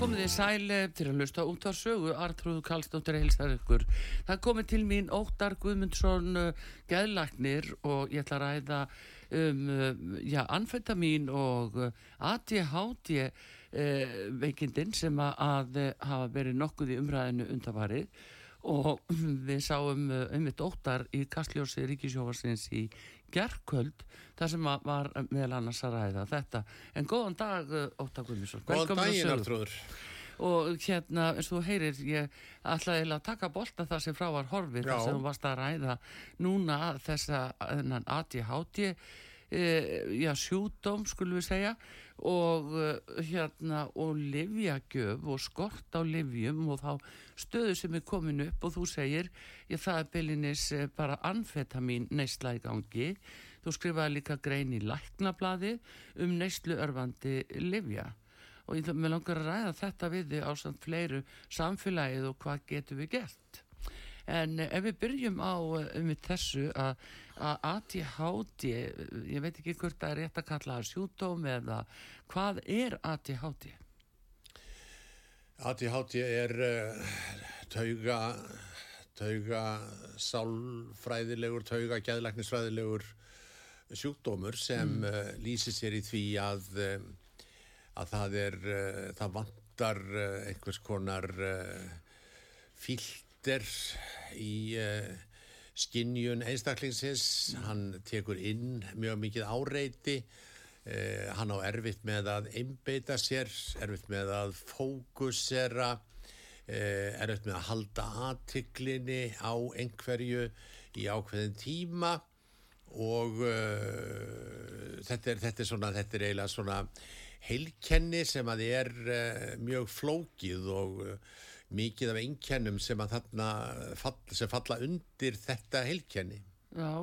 Komið þið sæle til að lusta út á sögu, Artrúðu Kallstóttir heilsar ykkur. Það komið til mín Óttar Guðmundsson uh, geðlagnir og ég ætla að ræða um, uh, já, anfetamin og ADHD uh, veikindin sem að, að hafa verið nokkuð í umræðinu undafarið og við sáum um mitt Óttar í Kastljósi Ríkisjófarsins í gerðkvöld þar sem var meðal annars að ræða þetta. En góðan dag uh, Óttar Guðmundsson. Góðan daginn. Artrúður. og hérna eins og þú heyrir ég ætlaði að taka bolta það sem frá var horfið þar sem þú varst að ræða núna þessa ADHD e, já, sjúdóm skulum við segja og hérna og livjagjöf og skort á livjum og þá stöðu sem er komin upp og þú segir ég það er byllinis bara anfetamin neysla í gangi þú skrifaði líka grein í læknablaði um neyslu örfandi livja og ég langar að ræða þetta við þig á samt fleiru samfélagið og hvað getum við gert. En eh, ef við byrjum á eh, um þessu að að ADHD, ég veit ekki hvort það er rétt að kalla það sjúdóm eða hvað er ADHD? ADHD er uh, tauga, tauga sálfræðilegur, tauga geðlæknisfræðilegur sjúkdómur sem mm. lýsir sér í því að, um, að það er, uh, það vantar einhvers konar filter í skinjun einstaklingsins, hann tekur inn mjög mikið áreiti, hann á erfitt með að einbeita sér, erfitt með að fókusera, erfitt með að halda aðtiklinni á einhverju í ákveðin tíma og uh, þetta, er, þetta, er svona, þetta er eiginlega svona heilkenni sem að er uh, mjög flókið og uh, mikið af einkennum sem að þarna fall, sem falla undir þetta heilkenni. Já,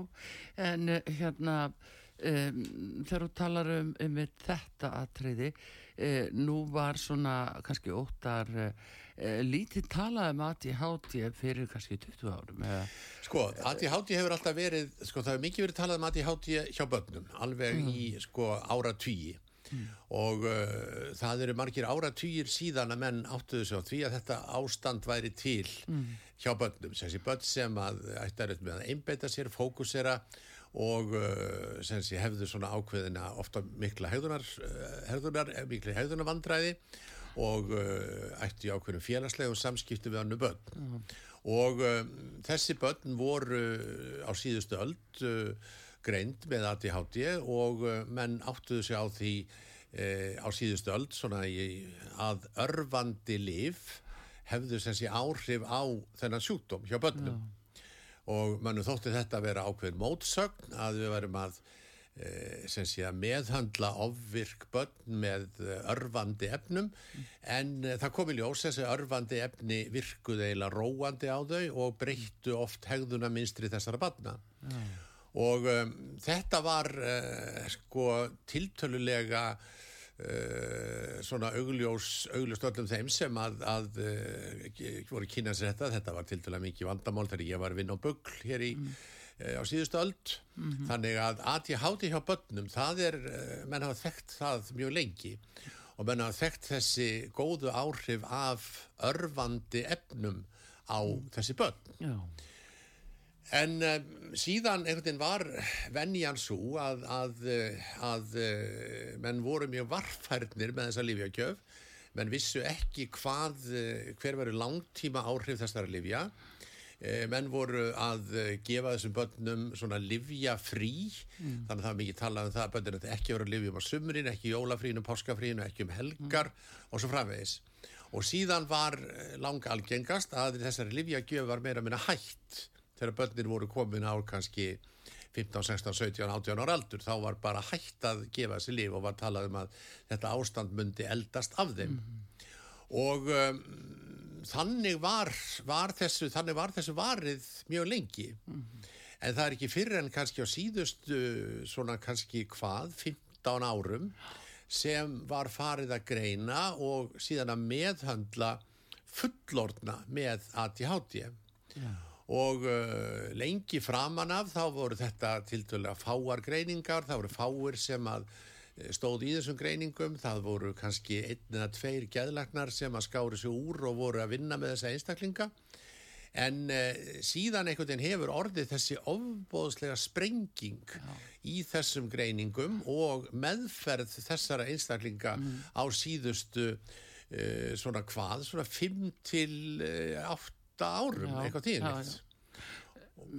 en eh, hérna um, þegar þú talar um, um þetta atriði, uh, nú var svona kannski óttar uh, lítið talað um ADHD fyrir kannski 20 árum eða? Sko, ADHD hefur alltaf verið, sko, það hefur mikið verið talað um ADHD hjá börnum, alveg í, sko, áratvíi. Og uh, það eru margir áratvíir síðan að menn áttuðu sig á því að þetta ástand væri til hjá börnum. Þessi börn sem að ættar með að einbeita sér, fókusera og uh, sem sé hefðu svona ákveðina ofta mikla hegðunar, hegðunar, mikla hegðunarvandræði og uh, ættu í ákveðinu félagslegum samskipti við annu börn. Og um, þessi börn voru á síðustu uh, greind með ADHD og uh, menn áttuðu sig á því uh, á síðustu öld svona í, að örfandi lif hefðu sé áhrif á þennan sjúkdóm hjá börnum. Og mannum þótti þetta að vera ákveðin mótsögn að við verum að eh, sem sé að meðhandla ofvirk börn með eh, örfandi efnum. En eh, það kom í ljós þessi örfandi efni virkuð eiginlega róandi á þau og breyttu oft hegðuna minstri þessara barna. Og um, þetta var uh, sko tiltölulega uh, svona augljós augljóst öllum þeim sem að, að uh, voru kynna sér þetta. Þetta var tiltölulega mikið vandamál þegar ég var að vinna á bugl hér í uh, á síðustu öld þannig að ADHD hjá börnum það er, uh, menn hafa þekkt það mjög lengi og menn hafa þekkt þessi góðu áhrif af örfandi efnum á þessi börn já, En um, síðan einhvern veginn var venjan svo að, að, eh, að menn voru mjög varfærnir með þessa lífjakjöf. Menn vissu ekki hvað, hver veru langtíma áhrif þessara lífja. Uh, menn voru að uh, gefa þessum börnum svona livja frí. Þannig að það er mikið talað um það að börnum ekki voru að livjum á sumrin, ekki jólafrínu, páskafrínu, ekki um helgar og svo framvegis. Og síðan var eh, langa algengast að þessari livjagjöf var meira að minna hætt þegar börnin voru komin á kannski 15, 16, 17, 18 ára aldur þá var bara hægt að gefa þessi líf og var talað um að þetta ástand myndi eldast af þeim og um, þannig var, var þessu þannig var þessu varið mjög lengi. En það er ekki fyrir en kannski á síðustu svona kannski hvað 15 árum sem var farið að greina og síðan að meðhöndla fullorna með ADHD og uh, lengi framan af þá voru þetta til dæla fáar greiningar, það voru fáir sem að stóð í þessum greiningum, það voru kannski einn eða tveir geðlagnar sem að skári sig úr og voru að vinna með þessa einstaklinga. En uh, síðan einhvern veginn hefur orðið þessi ofbóðslega sprenging í þessum greiningum og meðferð þessara einstaklinga á síðustu uh, svona hvað, svona 5 til uh, 8 árum, Já, eitthvað tíðin já, já.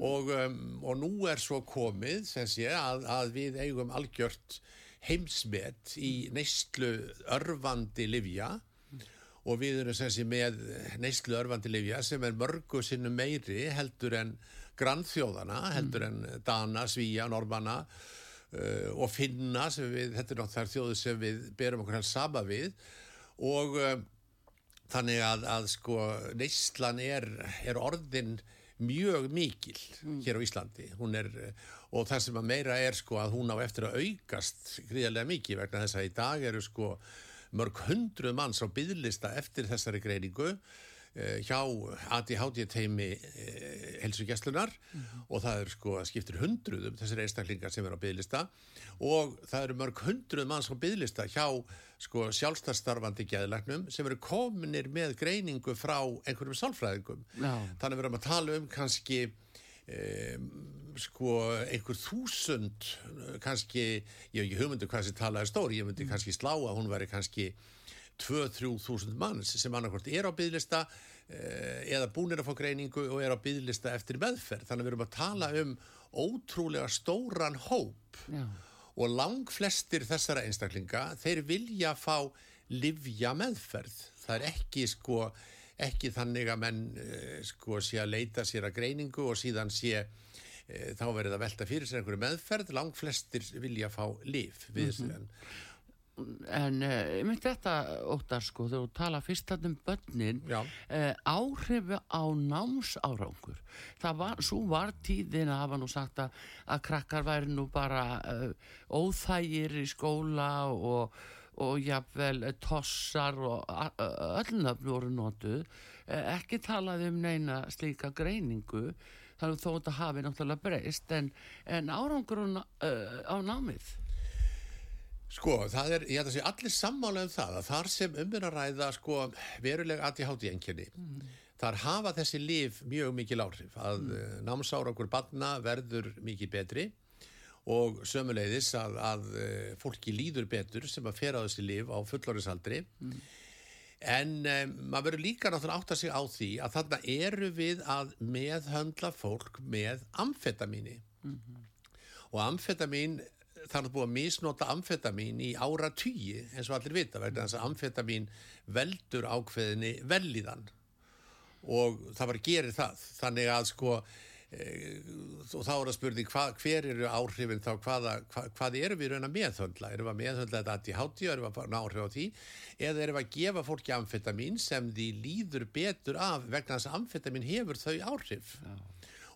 og, um, og nú er svo komið sem sé að, að við eigum algjört heimsmet í neyslu örfandi livja og við erum sem sé með neyslu örfandi livja sem er mörgu sinnum meiri heldur en grannþjóðana, heldur en Dana, Svíja, Normanna uh, og Finna sem við, þetta er náttúrulega þjóðu sem við berum okkur helst sama við. Og uh, þannig að, að sko neyslan er, er orðin mjög mikil hér á Íslandi. Er, og það sem að meira er sko að hún á eftir að aukast gríðarlega mikið vegna þess að í dag eru sko mörg hundruð manns á byðlista eftir þessari greiningu. eh, hjá ADHD teimi eh, helsugjastlunar og það er sko skiptir hundruðum þessir einstaklingar sem eru á byðlista og það eru mörg hundruð manns á byðlista hjá sko sjálfstarfstarfandi geðlagnum sem eru kominir með greiningu frá einhverjum sálfræðingum. Já. þannig að við erum að tala um kannski um, sko einhver þúsund kannski, ég hef ekki hugmyndu hvað þessi tala er stóri, ég myndi kannski slá að hún væri kannski 2-3 þúsund manns sem annarkvort er á byggðlista eða búnir að fá greiningu og er á byggðlista eftir meðferð. Þannig að við erum að tala um ótrúlega stóran hóp. Já. og lang flestir þessara einstaklinga þeir vilja fá livja meðferð það er ekki sko ekki þannig að menn eh, sko sé að leita sér að greiningu og síðan sé eh, þá verið að velta fyrir sér einhverju meðferð. Lang flestir vilja fá liv við þessu en En uh, mynd þetta, Óttar, sko, þú tala fyrst þarna um börnin, uh, áhrifu á námsárangur. Það var, svo var tíðin að hafa nú sagt að, að krakkar væri nú bara uh, óþægir í skóla og, og jafnvel uh, tossar og a- ö- öll nöfn voru notuð. Uh, ekki talað um neina slíka greiningu, þannig að þó þetta hafi náttúrulega breyst, en, en árangur á, á námið. Sko, það er, ég held að sé allir sammála um það að þar sem um er að ræða sko veruleg ADHD-enginni þar hafa þessi lif mjög mikil áhrif. Að mm. námsárangur barna verður mikið betri og sömuleiðis að, að eh, fólki líður betur sem að fera á þessi lif á fullorðisaldri en um, maður verður líka náttúrulega átt að sig á því að þarna eru við að meðhöndla fólk með amfetamíni. Og amfetamín það er búið að misnota amfetamín í ára tugi eins og allir vita vegna þess að amfetamín veldur ákveðinni velíðan og það bara gerir það. Þannig að sko e, og þá er að spurning hva, hver eru áhrifin þá hvaða, hva, hvað eru við raun að meðhöndla? Erum við að meðhöndla þetta ADHD erum við að ná áhrif á því? Eða erum við að gefa fólki amfetamín sem því líður betur af vegna þess að amfetamín hefur þau áhrif?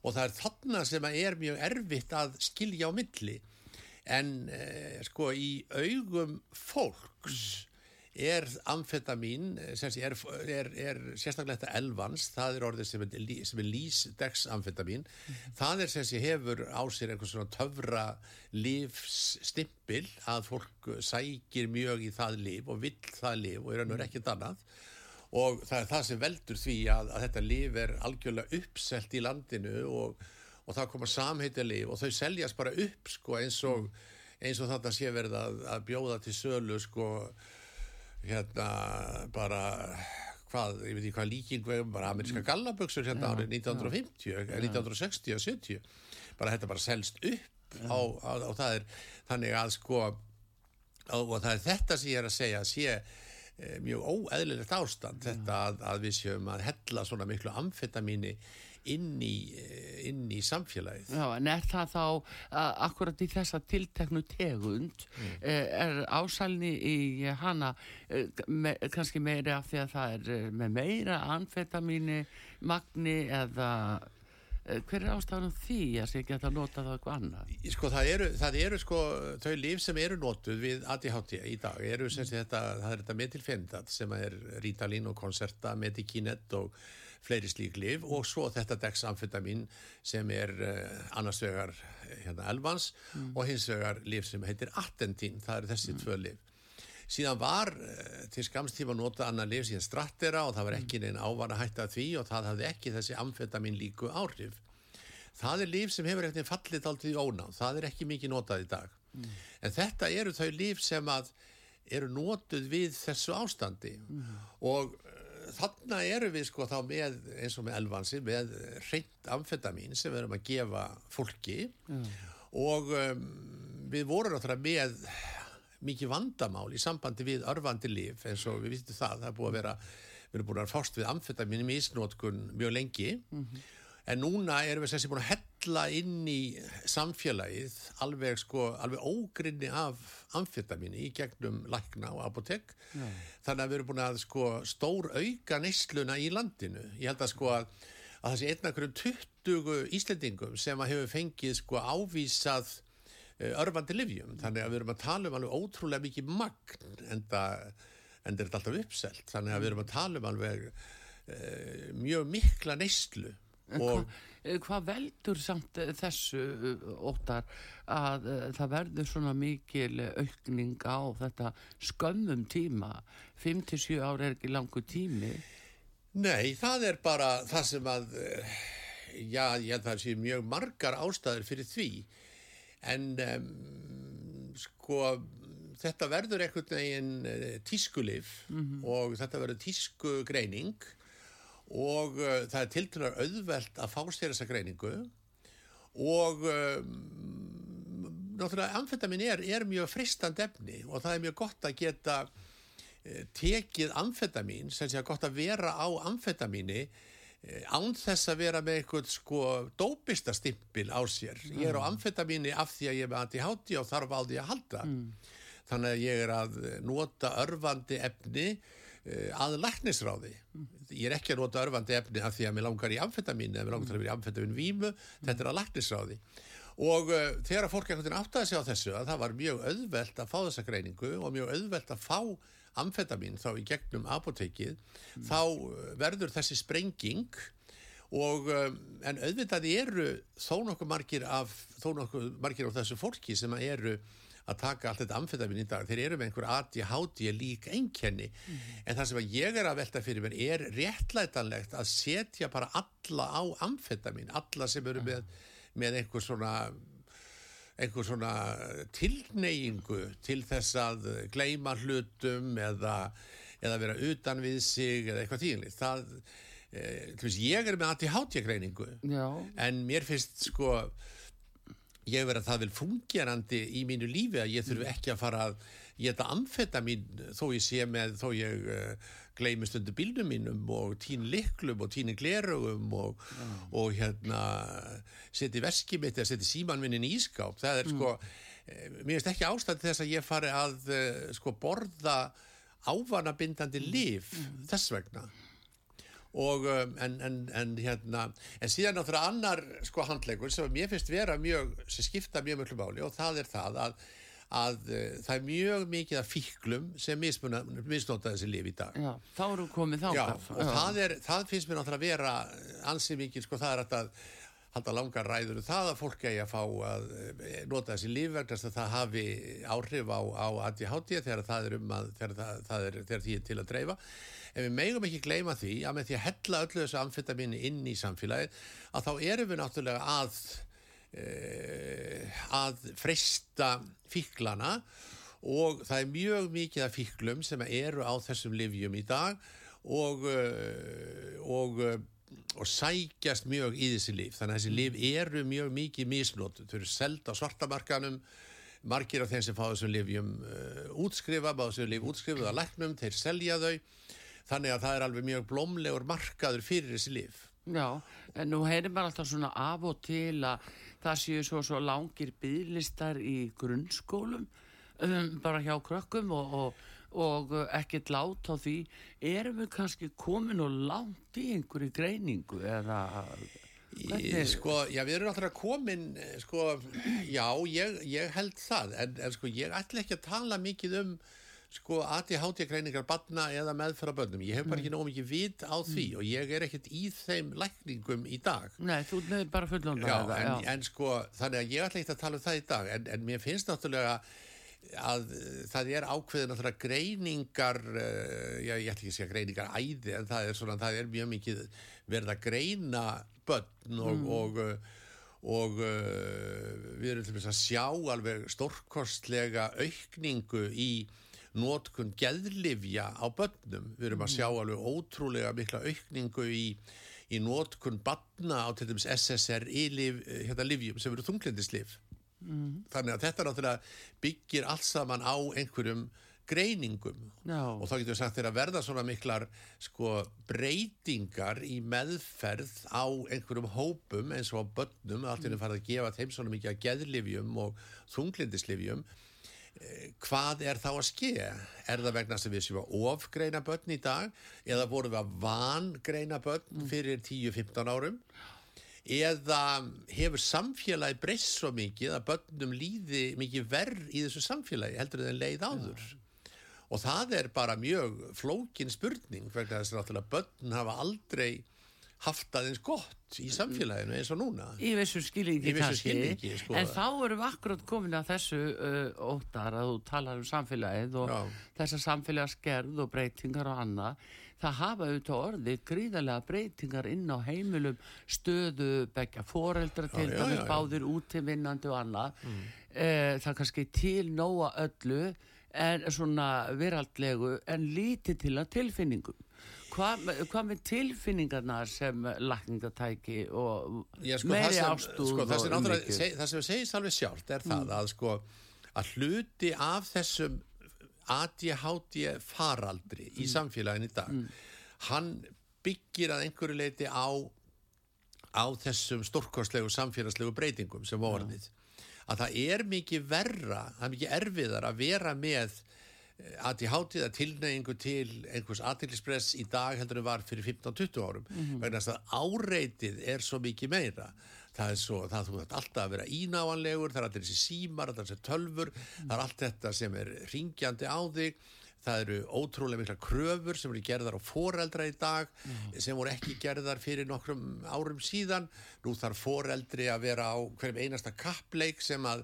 Og það er þarna sem að er mjög erfitt að skilja á milli en eh, sko í augum fólks er amfetamín eh, er, er, er sérstaklega þetta elvans, það er orðið sem er, er lýsdex amfetamín það er sem sé hefur á sér einhvern svona töfra lífsstimpil að fólk sækir mjög í það líf og vill það líf og er önnur ekkert annað. Og það er það sem veldur því að, að þetta líf er algjörlega uppselt í landinu og, og það koma samheiti líf og þau seljast bara upp sko, eins og og þetta sé verið að, að bjóða til sölu sko hérna bara hvað, ég veit ekki hvað líking við bara ameríska gallaböksur hérna árið 1950, eh, 1960 og 70 bara þetta bara selst upp á, á, á það er þannig að sko og, og það er þetta sem ég er að segja sé eh, mjög óeðlilegt ástand þetta að, að við séum að hella svona miklu amfetamíni inn í, eh, inn í samfélagið. Já, en er það þá uh, akkurat í þessa tilteknu tegund mm. er ásælni í hana uh, me, kannski meiri af því að það er með meira anfetamíni magni eða hver er ástæðan því að það geta nota það eitthvað annað? Sko það eru, það eru sko þau líf sem eru notuð við ADHD í dag eru sem sé þetta, það er þetta metilfendat sem er Ritalin og Concerta, Medikinet og fleiri slík líf og svo þetta dexamfetamin sem er uh, annars vegar hérna elvans mm. og hins vegar líf sem heitir Attentin, það eru þessi mm. tvö líf síðan var uh, til skamstíma nota annar lif síðan strattera og það var ekki neina ávara hætta því og það hafði ekki þessi amfetamin líku áhrif. Það er lif sem hefur eftir fallið aldrei ónáð, það er ekki mikið notað í dag. Mm. En þetta eru þau lif sem að eru notuð við þessu ástandi mm. og þarna eru við sko þá með eins og með elvansi með reynd amfetamin sem við erum að gefa fólki mm. og um, við vorum náttúrulega með mikið vandamál í sambandi við örfandi líf eins og við vitum það, það er búið að vera við erum búin að fást við amfetamin í misnótkun mjög lengi mm -hmm. en núna erum við sessi búin að hella inn í samfélagið alveg sko, alveg ógrinni af amfetamin í gegnum lækna og apotek yeah. þannig að við erum búin að sko stór auka neysluna í landinu. Ég held að sko að, að það sé einnakrum 20 Íslendingum sem að hefur fengið sko ávísað Eh, örfandi livjum þannig að við erum að tala um alveg ótrúlega mikið magn en það er þetta alltaf uppselt. Þannig að við erum að tala um alveg e, mjög mikla neyslu og Hvað hva veldur samt þessu óttar að það verður svona mikil aukning á þetta skömmum tíma? 5-7 ára er ekki langu tími. Nei, það er bara það sem að já, ég held að það sé mjög margar ástæður fyrir því. En um, sko þetta verður einhvern veginn tískulif mm -hmm. og þetta verður tískugreining og uh, það er tildunar auðvelt að fá sér þessa greiningu og um, náttúrulega amfetamin er, er mjög fristand efni og það er mjög gott að geta uh, tekið amfetamin sem sé að gott að vera á amfetamini Eh, án þess að vera með eitthvað sko dópista stimpil á sér mm. ég er á amfetamíni af því að ég er með anti-hátti og þarf aldrei að halda mm. þannig að ég er að nota örfandi efni uh, að læknisráði ég er ekki að nota örfandi efni af því að mér langar í amfetamíni eða mér langar að vera í amfetamin vímu þetta er að læknisráði og uh, þegar að fólk einhvern veginn áttaði sig á þessu að það var mjög auðvelt að fá þessa greiningu og mjög auðvelt að fá amfetamin þá í gegnum apotekið mm. þá uh, verður þessi sprenging og um, en auðvitað eru þó nokkuð margir af þó nokkuð margir af þessu fólki sem eru að taka allt þetta amfetamin í dag. Þeir eru með einhver ADHD lík einkenni. Mm. en það sem ég er að velta fyrir mér er réttlætanlegt að setja bara alla á amfetamin alla sem eru með, með einhver svona einhver svona tilneyingu til þess að gleima hlutum eða, eða vera utan við sig eða eitthvað tíðinlið það, e, ég er með anti-hátjagreiningu en mér finnst sko ég verið að það vil fungerandi í mínu lífi að ég þurfu ekki að fara að geta amfetamin þó ég sé með þó ég uh, gleymist undir bílnum mínum og tín liklum og tíni glerugum og, mm. og hérna seti veski mitt eða seti símanvinnin í ískáp það er mm. sko, eh, mér finnst ekki ástæði þess að ég fari að uh, sko borða ávanabindandi mm. líf mm. þess vegna og um, en, en, en hérna en síðan náttúrulega annar sko handlegur sem mér finnst vera mjög sem skipta mjög mjög báli og það er það að að uh, það er mjög mikið af fíklum sem misnóta þessi liv í dag. Já, þá eru komið af. Já, og Já. Það, er, það finnst mér náttúrulega vera ansið mikið, sko það er að halda langar ræður um það að fólk eigi að fá að eh, nota þessi líf vegna að það hafi áhrif á, á ADHD þegar það er um að þegar, það, það er, þegar því er til að dreifa en við megum ekki gleyma því að með því að hella öllu þessu amfetaminni inn í samfélagi að þá erum við náttúrulega að Eh, að freysta fíklana og það er mjög mikið af fíklum sem eru á þessum livjum í dag og, eh, og, eh, og sækjast mjög í þessi liv þannig að þessi liv eru mjög mikið misnótt þau eru seld á svartamarkanum margir af þeim sem fá þessum livjum uh, útskrifa, bá þessum liv útskrifuð að læknum, þeir selja þau þannig að það er alveg mjög blómlegur markaður fyrir þessi liv Já, en nú heyrir maður alltaf svona af og til að það séu svo, svo langir bygglistar í grunnskólum um, bara hjá krökkum og, og, og ekkert lát á því. Erum við kannski komin og langt í einhverju greiningu eða Í, sko, já, við erum náttúrulega komin, sko, já, ég, ég held það, en, en sko, ég ætla ekki að tala mikið um, sko, ADHD greiningar barna eða meðferða börnum. Ég hef bara ekki nóg mikið vit á því og ég er ekkert í þeim lækningum í dag. Nei, þú er bara fullonda Já, en, en sko, þannig að ég ætla ekki að tala um það í dag, en, en mér finnst náttúrulega að uh, það er ákveðin náttúrulega greiningar, uh, já, ég ætla ekki að segja greiningar æði, en það er svona, það er mjög mikið verið að greina börn og, og, uh, og uh, við erum til að sjá alveg stórkostlega aukningu í nótkun geðlifja á börnum. Við erum að sjá alveg ótrúlega mikla aukningu í, í nótkun barna á til dæmis SSRI-lif, hérna, livjum sem eru þunglindislif. Þannig að þetta náttúrulega byggir allt saman á einhverjum greiningum Já. og þá getum við sagt þeirra verða svona miklar sko breytingar í meðferð á einhverjum hópum eins og á börnum allt í henni farið að gefa þeim svona mikið að geðlifjum og þunglindislifjum Eh, hvað er þá að ske? Er það vegna sem við séum að ofgreina börn í dag eða vorum við að vangreina börn fyrir 10-15 árum? Eða hefur samfélagi breyst svo mikið að börnum líði mikið verð í þessu samfélagi heldur en leið áður? Og það er bara mjög flókin spurning vegna þess að náttúrulega börn hafa aldrei haft aðeins gott í samfélaginu eins og núna. Í vissu skilningi Í vissu skilningi, sko. en þá erum við akkurat komin að þessu uh, óttar að þú talar um samfélagið og Já. þessa samfélagsgerð og breytingar og annað. Það hafa auðvitað orðið gríðarlega breytingar inn á heimilum stöðu begja foreldra til dæmis báðir útivinnandi og annað. Mm. það er kannski til nóa öllu en svona veraldlegu en lítið til að tilfinningum. Hvað, hvað með tilfinningarnar sem lakningatæki og Já, sko, meiri ástúð sko, og umhyggju? seg, það sem segist alveg sjálft er það að sko að hluti af þessum ADHD faraldri í samfélagin í dag hann byggir að einhverju leiti á á þessum stórkostlegu samfélagslegu breytingum sem vorðið að það er mikið verra það er mikið erfiðar að vera með ADHD eða tilneyingu til einhvers aðtilspress í dag heldur en var fyrir 15-20 árum. Vegna þess að áreitið er svo mikið meira. Það er svo, það þú þarf alltaf að vera ínáanlegur, það er allir þessi símar, er þessi tölfur, það er allt þetta sem er ringjandi á þig. Það eru ótrúlega mikla kröfur sem eru gerðar á foreldra í dag sem voru ekki gerðar fyrir nokkrum árum síðan. Nú þarf foreldri að vera á hverjum einasta kappleik sem að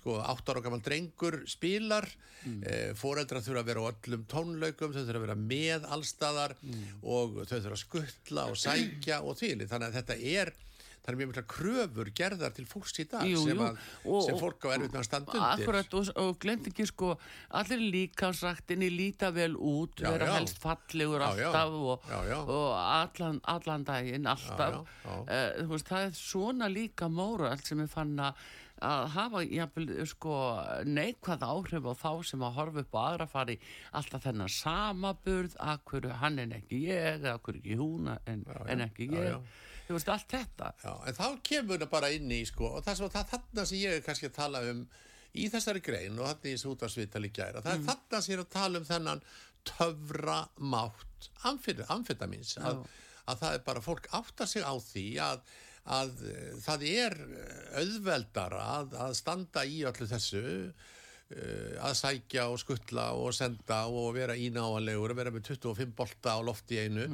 sko 8 ára gammal drengur spilar. Mm. eh, foreldra þurfa að vera á öllum tónlaukum, þau þurfa að vera með allstaðar og þau þurfa að skuttla og sækja og því þannig að þetta er það er mjög mikla kröfur gerðar til fólks í dag Jú, sem, jú. að, Og- sem fólk á erfitt með að standa undir. Akkurat og, og glemt ekki sko allir líkansræktinni líta vel út Já, vera já. helst fallegur Já, alltaf og, og allan, allan daginn alltaf. þú veist, það er svona líka móralt sem er fann að að hafa jafnvel sko neikvæð áhrif á þá sem að horfa upp á aðra fari alltaf þennan samaburð að hverju hann en ekki ég að hverju ekki hún en, en ekki já, ég. já. þú veist allt þetta. Já, en þá kemur það bara inn í sko, og það það þarna sem ég er kannski að tala um í þessari grein og þarna í þessu útvarsvitali gæra, það er þarna sem ég er að tala um þennan töfra mátt amfetamins að, að það er bara fólk átta sig á því að, að eh, það er auðveldara að, að standa í öllu þessu eh, að sækja og skuttla og senda og vera ínáanlegur og vera með 25 bolta á lofti einu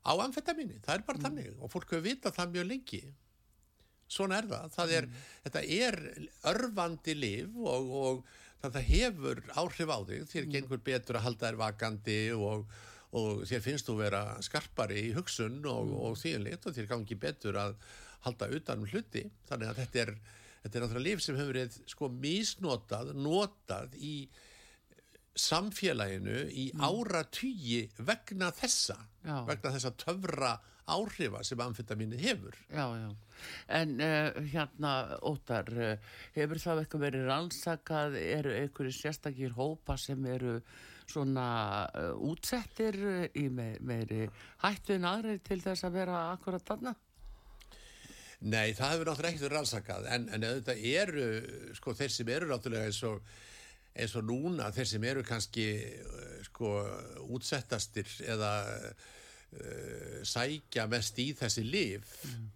á amfetamini, það er bara þannig og fólk hefur vitað það mjög lengi. Svona er það, það er, þetta er örfandi liv og, og þetta hefur áhrif á þig. Þér gengur betur að halda þér vakandi og, og þér finnst þú vera skarpari í hugsun og, og þýðinleitt og þér gangi betur að halda utan um hluti, þannig að þetta er þetta er náttúrulega liv sem hefur verið sko misnotað, notað í samfélaginu í áratugi vegna þessa Já. vegna þessa töfra áhrifa sem amfetamini hefur Já, já. En uh, hérna, Óttar, uh, hefur það eitthvað verið rannsakað, eru einhverju sérstakir hópa sem eru svona uh, útsettir í me meiri hættu en aðri til þess að vera akkurat þarna? Nei, það hefur náttúrulega ekkert rannsakað en, en auðvitað eru, sko, þeir sem eru náttúrulega eins og, eins og núna, þeir sem eru kannski, uh, sko, útsettastir eða uh, sækja mest í þessi lif, mm.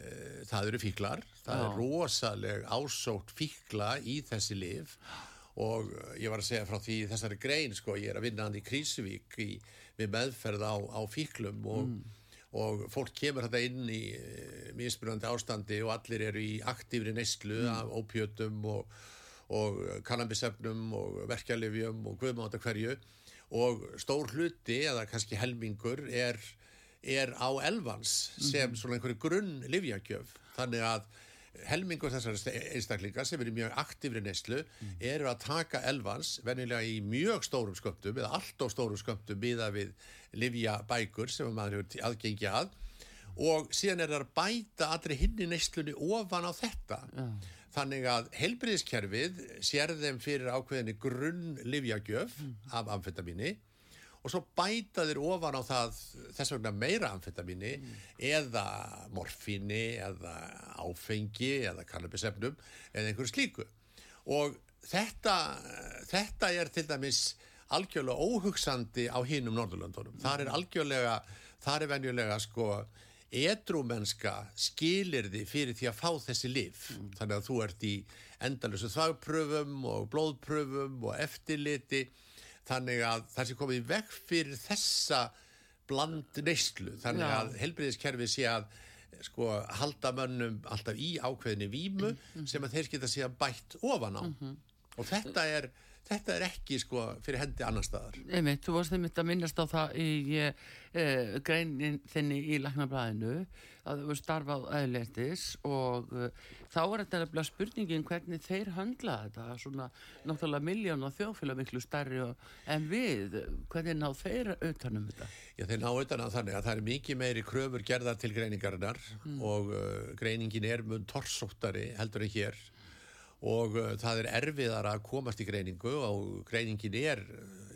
uh, það eru fíklar, það Já. er rosaleg ásótt fíkla í þessi lif og ég var að segja frá því þessari grein, sko, ég er að vinna hann í Krísuvík í, við meðferð á, á fíklum og mm og fólk kemur þetta inn í eh, mismunandi ástandi og allir eru í aktífri neyslu mm. af ópjötum og, og kannabisefnum og verkjalifjum og guðmáta hverju og stór hluti eða kannski helmingur er, er á elvans sem mm. svona einhverju grunn livjakjöf þannig að helmingur þessar einstaklingar sem eru mjög aktífri neyslu mm. eru að taka elvans venjulega í mjög stórum sköptum eða allt á stórum sköptum miða við livja bækur sem maður hefur aðgengja að og síðan er það að bæta allri hinn í neyslunni ofan á þetta yeah. þannig að helbriðiskerfið sér þeim fyrir ákveðinni grunn livjagjöf mm. af amfetamíni og svo bæta þér ofan á það þess vegna meira amfetamíni mm. eða morfíni eða áfengi eða kannabisefnum eða einhverju slíku og þetta, þetta er til dæmis algjörlega óhugsandi á hinnum Norðurlandunum. Mm. Það er algjörlega, það er venjulega sko edrúmenska skilirði fyrir því að fá þessi lif. Mm. Þannig að þú ert í endalusu þagpröfum og blóðpröfum og eftirliti þannig að það sé komið vekk fyrir þessa bland neyslu þannig að helbriðiskerfi sé að sko halda mönnum alltaf í ákveðinni vímu mm -hmm. sem að þeir geta síðan bætt ofan á mm -hmm. og þetta er þetta er ekki sko fyrir hendi annar staðar Einmitt, Þú varst einmitt að minnast á það í e, greinin þinni í Læknablaðinu að þú starfað aðleitis og e, þá er þetta alveg spurningin hvernig þeir höndla þetta svona náttúrulega miljón og þjófélag miklu starri en við hvernig ná þeir auðvitaðnum þetta? Já þeir ná auðvitaðnum þannig að það er mikið meiri kröfur gerðar til greiningarinnar mm. og uh, greiningin er mun torsóttari heldur en hér og uh, það er erfiðar að komast í greiningu og greiningin er,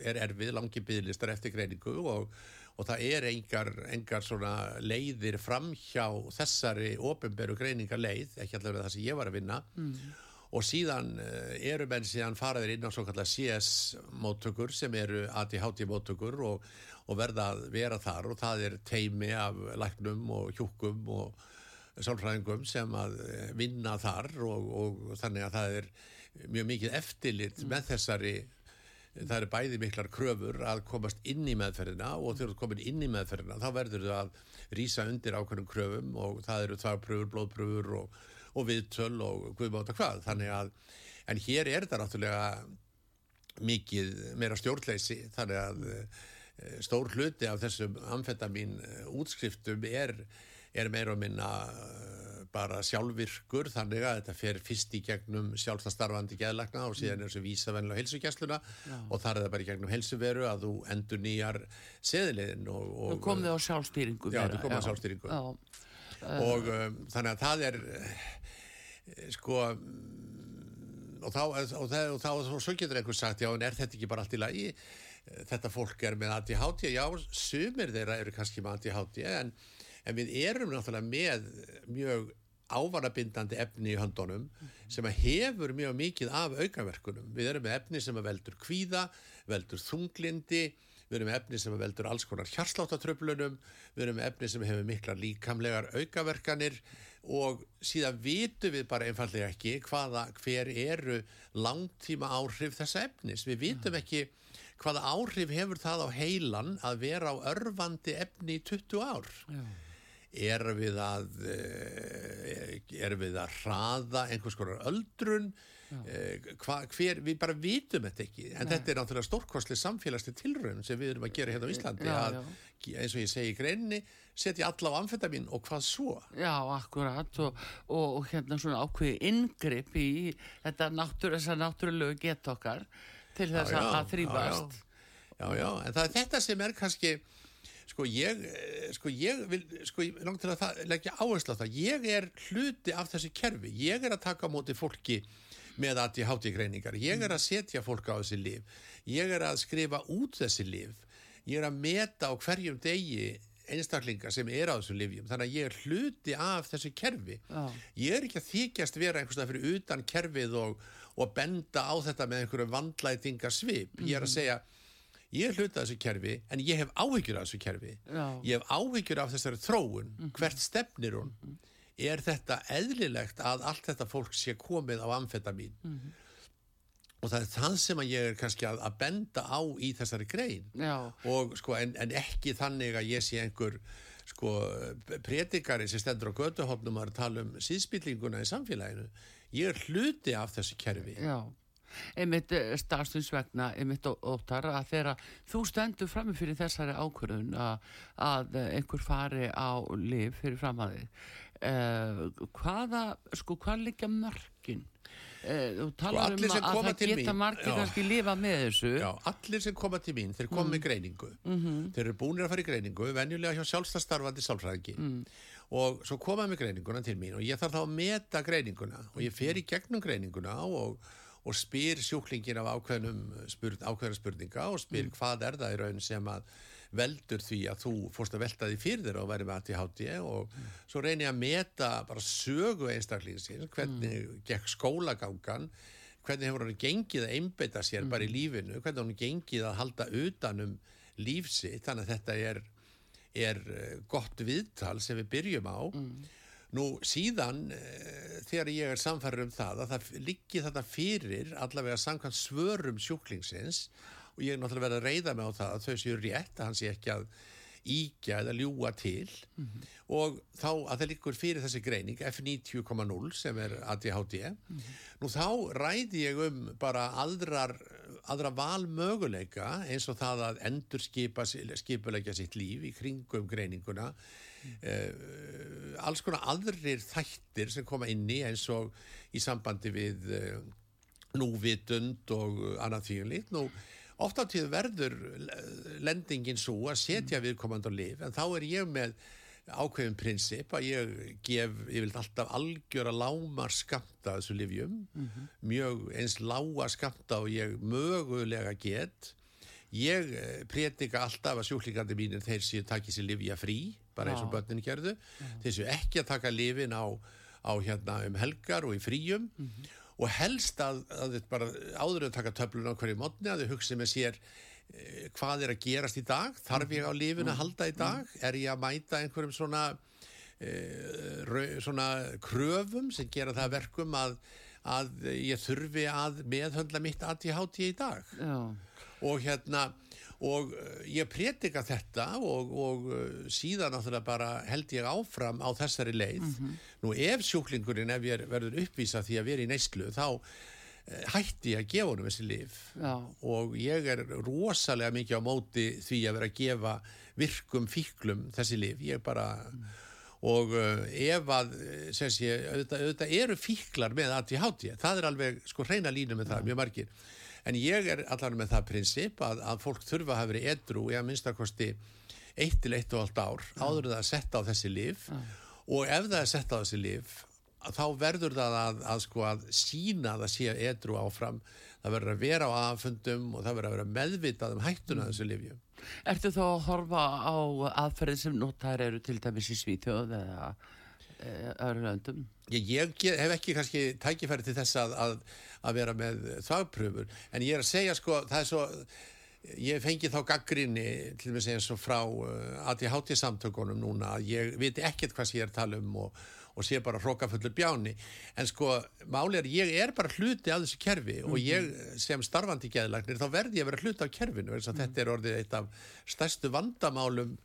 er erfið, langi bygglistar eftir greiningu og, og það er engar, engar leiðir fram hjá þessari ofinberu greiningar leið, ekki allavega það sem ég var að vinna mm. og síðan uh, eru menn síðan faraðir inn á svo kallar CS móttökur sem eru ADHD móttökur og, og verða að vera þar og það er teimi af læknum og hjúkum og sálfræðingum sem að eh, vinna þar og, og þannig að það er mjög mikið eftirlit mm. með þessari það eru bæði miklar kröfur að komast inn í meðferðina og þegar þú komin inn í meðferðina þá verður þú að rýsa undir ákveðnum kröfum og það eru þarpröfur, blóðpröfur og, og viðtöl og guðmáta hvað. Þannig að, en hér er þetta náttúrulega mikið meira stjórnleysi þannig að eh, stór hluti af þessum amfetamin eh, útskriftum er er meira að minna uh, bara sjálfvirkur þannig að þetta fer fyrst í gegnum sjálfstastarfandi geðlagna og síðan er þessu vísavennilega helsugjastluna og þar er það bara í gegnum helsuveru að þú endur nýjar seðliðin og, og kom þið á sjálfstýringu já, þú kom á sjálfstýringu. Já. og um, þannig að það er eh, sko og þá, og það, og þá, og svo getur einhvers sagt, já, en er þetta ekki bara allt í lagi? Þetta fólk er með ADHD já, sumir þeirra eru kannski með ADHD en en við erum náttúrulega með mjög ávarabindandi efni í höndunum sem hefur mjög mikið af aukaverkunum. Við erum með efni sem veldur kvíða, veldur þunglindi, við erum með efni sem veldur alls konar hjarsláttartröflunum, við erum með efni sem hefur miklar líkamlegar aukaverkanir og síðan vitum við bara einfallega ekki hvaða, hver eru langtíma áhrif þessa efnis. Við vitum ekki hvaða áhrif hefur það á heilan að vera á örfandi efni í 20 ár. Já er við að eh, er við að hraða einhvers konar öldrun eh, hva, hver, við bara vitum þetta ekki. En Nei. þetta er náttúrulega stórkostli samfélagsli tilraun sem við erum að gera hérna á Íslandi já, að, já. eins og ég segi í greinni setja alla á amfetamin og hvað svo? Já, akkurat. Og, og, og hérna svona ákveði ingripp í þetta náttúrulegu gett okkar til þess já, að þrýfast Já, já, en það er þetta sem er kannski sko ég, eh, sko ég vil, sko ég langt til að það, leggja áherslu á það, ég er hluti af þessu kerfi, ég er að taka á móti fólki með ADHD greiningar. Ég er að setja fólk á þessi lif. Ég er að skrifa út þessi lif. Ég er að meta á hverjum degi einstaklinga sem er á þessum lifjum. Þannig að ég er hluti af þessu kerfi. Já. Ég er ekki að þykjast vera einhverstað fyrir utan kerfið og, og benda á þetta með einhverju vandlætinga svip. Ég er að segja, ég er hluti af þessu kerfi en ég hef áhyggjur af þessu kerfi. Já. Ég hef áhyggjur af þessari þróun. Hvert stefnir hún? Er þetta eðlilegt að allt þetta fólk sé komið á amfetamin? Og það er það sem að ég er kannski að, að benda á í þessari grein og sko en, en ekki þannig að ég sé einhver sko predikari sem stendur á götuhopnum að tala um síðspillinguna í samfélaginu ég er hluti af þessu kerfi Já, einmitt starfsins vegna, einmitt óttar að þegar þú stendur frammi fyrir þessari ákvörðun að, að einhver fari á lif fyrir framæði eh, hvaða, sko, hvað liggja mörkin? Eh, þú talar allir um að koma það geta margir kannski lifa með þessu. Já, allir sem koma til mín, þeir koma með greiningu. Þeir eru búinir að fara í greiningu venjulega hjá sjálfstæðstarfandi sálfræðingi. Og svo koma með greininguna til mín og ég þarf þá að meta greininguna og ég fer í gegnum greininguna og, og spyr sjúklingin af ákveðnum spurn, ákveðnum spurninga og spyr hvað er það í raun sem að veldur því að þú fórst að velta því fyrir þér og væri með ADHD og svo reyni ég að meta bara sögu einstaklingsins, hvernig gekk skólagangan hvernig hefur hann gengið að einbeita sér bara í lífinu, hvernig hann gengið að halda utanum lífsitt, þannig að þetta er, er eh, gott viðtal sem við byrjum á. Nú síðan eh, þegar ég er samfæður um það að það liggi þetta fyrir allavega samkvæmt svörum sjúklingsins og ég er náttúrulega verið að reyða mig á það að þau séu rétt að hann sé ekki að íkja eða ljúa til. Og þá að það liggur fyrir þessi greining F90,0 sem er ADHD nú þá ræði ég um bara aðrar, aðra valmöguleika eins og það að endur skipa, skipulegja sitt líf í kringum greininguna uh, alls konar aðrir þættir sem koma inn í eins og í sambandi við uh, núvitund og annað þvíunlít nú oft á tíð verður lendingin svo að setja viðkomandi á lif en þá er ég með ákveðin prinsip að ég gef ég vil alltaf algjöra lámar skamta þessu livjum mjög eins lága skamta og ég mögulega get. Ég eh, predika alltaf að sjúklingandi mínir þeir séu takið sér livja frí bara eins og börnin gerðu. Þeir séu ekki að taka lifin á, á hérna um helgar og í fríum. Og helst að, að þið bara áður en taka töflun á hverju mótni að þau hugsi með sér eh, hvað er að gerast í dag? Þarf ég á lifin að halda í dag? Er ég að mæta einhverjum svona eh, rau- svona kröfum sem gera það að verkum að, að ég þurfi að meðhöndla mitt ADHD í dag. Já, og hérna og uh, ég predika þetta og, og uh, síðan náttúrulega bara held ég áfram á þessari leið. Nú ef sjúklingurinn ef ég er- verður uppvísa því að vera í neyslu þá uh, hætti ég að gefa honum þessi lif Já. og ég er rosalega mikið á móti því að vera að gefa virkum fíklum þessi lif ég bara og uh, ef að eh, sem sé, auðvitað, auðvitað eru fíklar með ADHD, það er alveg sko hreina línu með það, mjög margir. En ég er allan með það prinsip að, að fólk þurfa að hafa verið edru í að minnstakosti eitt til eitt og allt ár áður það að setja á þessi lif og ef það er sett á þessi lif þá verður það að, að sko að sína að það sé edru áfram. Það verður að vera á aðfundum og það verður að vera meðvitað um hættuna af þessu lifjum Ertu þá að horfa á aðferðin sem notar eru til dæmis í Svíþjóð eða e, öðru löndum? Ég, ég hef ekki kannski tækifæri til þess að, að, að vera með þagpröfur en ég er að segja sko það er svo ég fengi þá gaggrinni til að segja svo frá uh, ADHD samtökunum núna að ég viti ekkert hvað ég er að tala um og, og sé bara hrókafullur bjáni. En sko máli er ég er bara hluti af þessu kerfi og ég sem starfandi geðlagnir þá verði ég að vera hluti af kerfinu þess að þetta er orðið eitt af stærstu vandamálum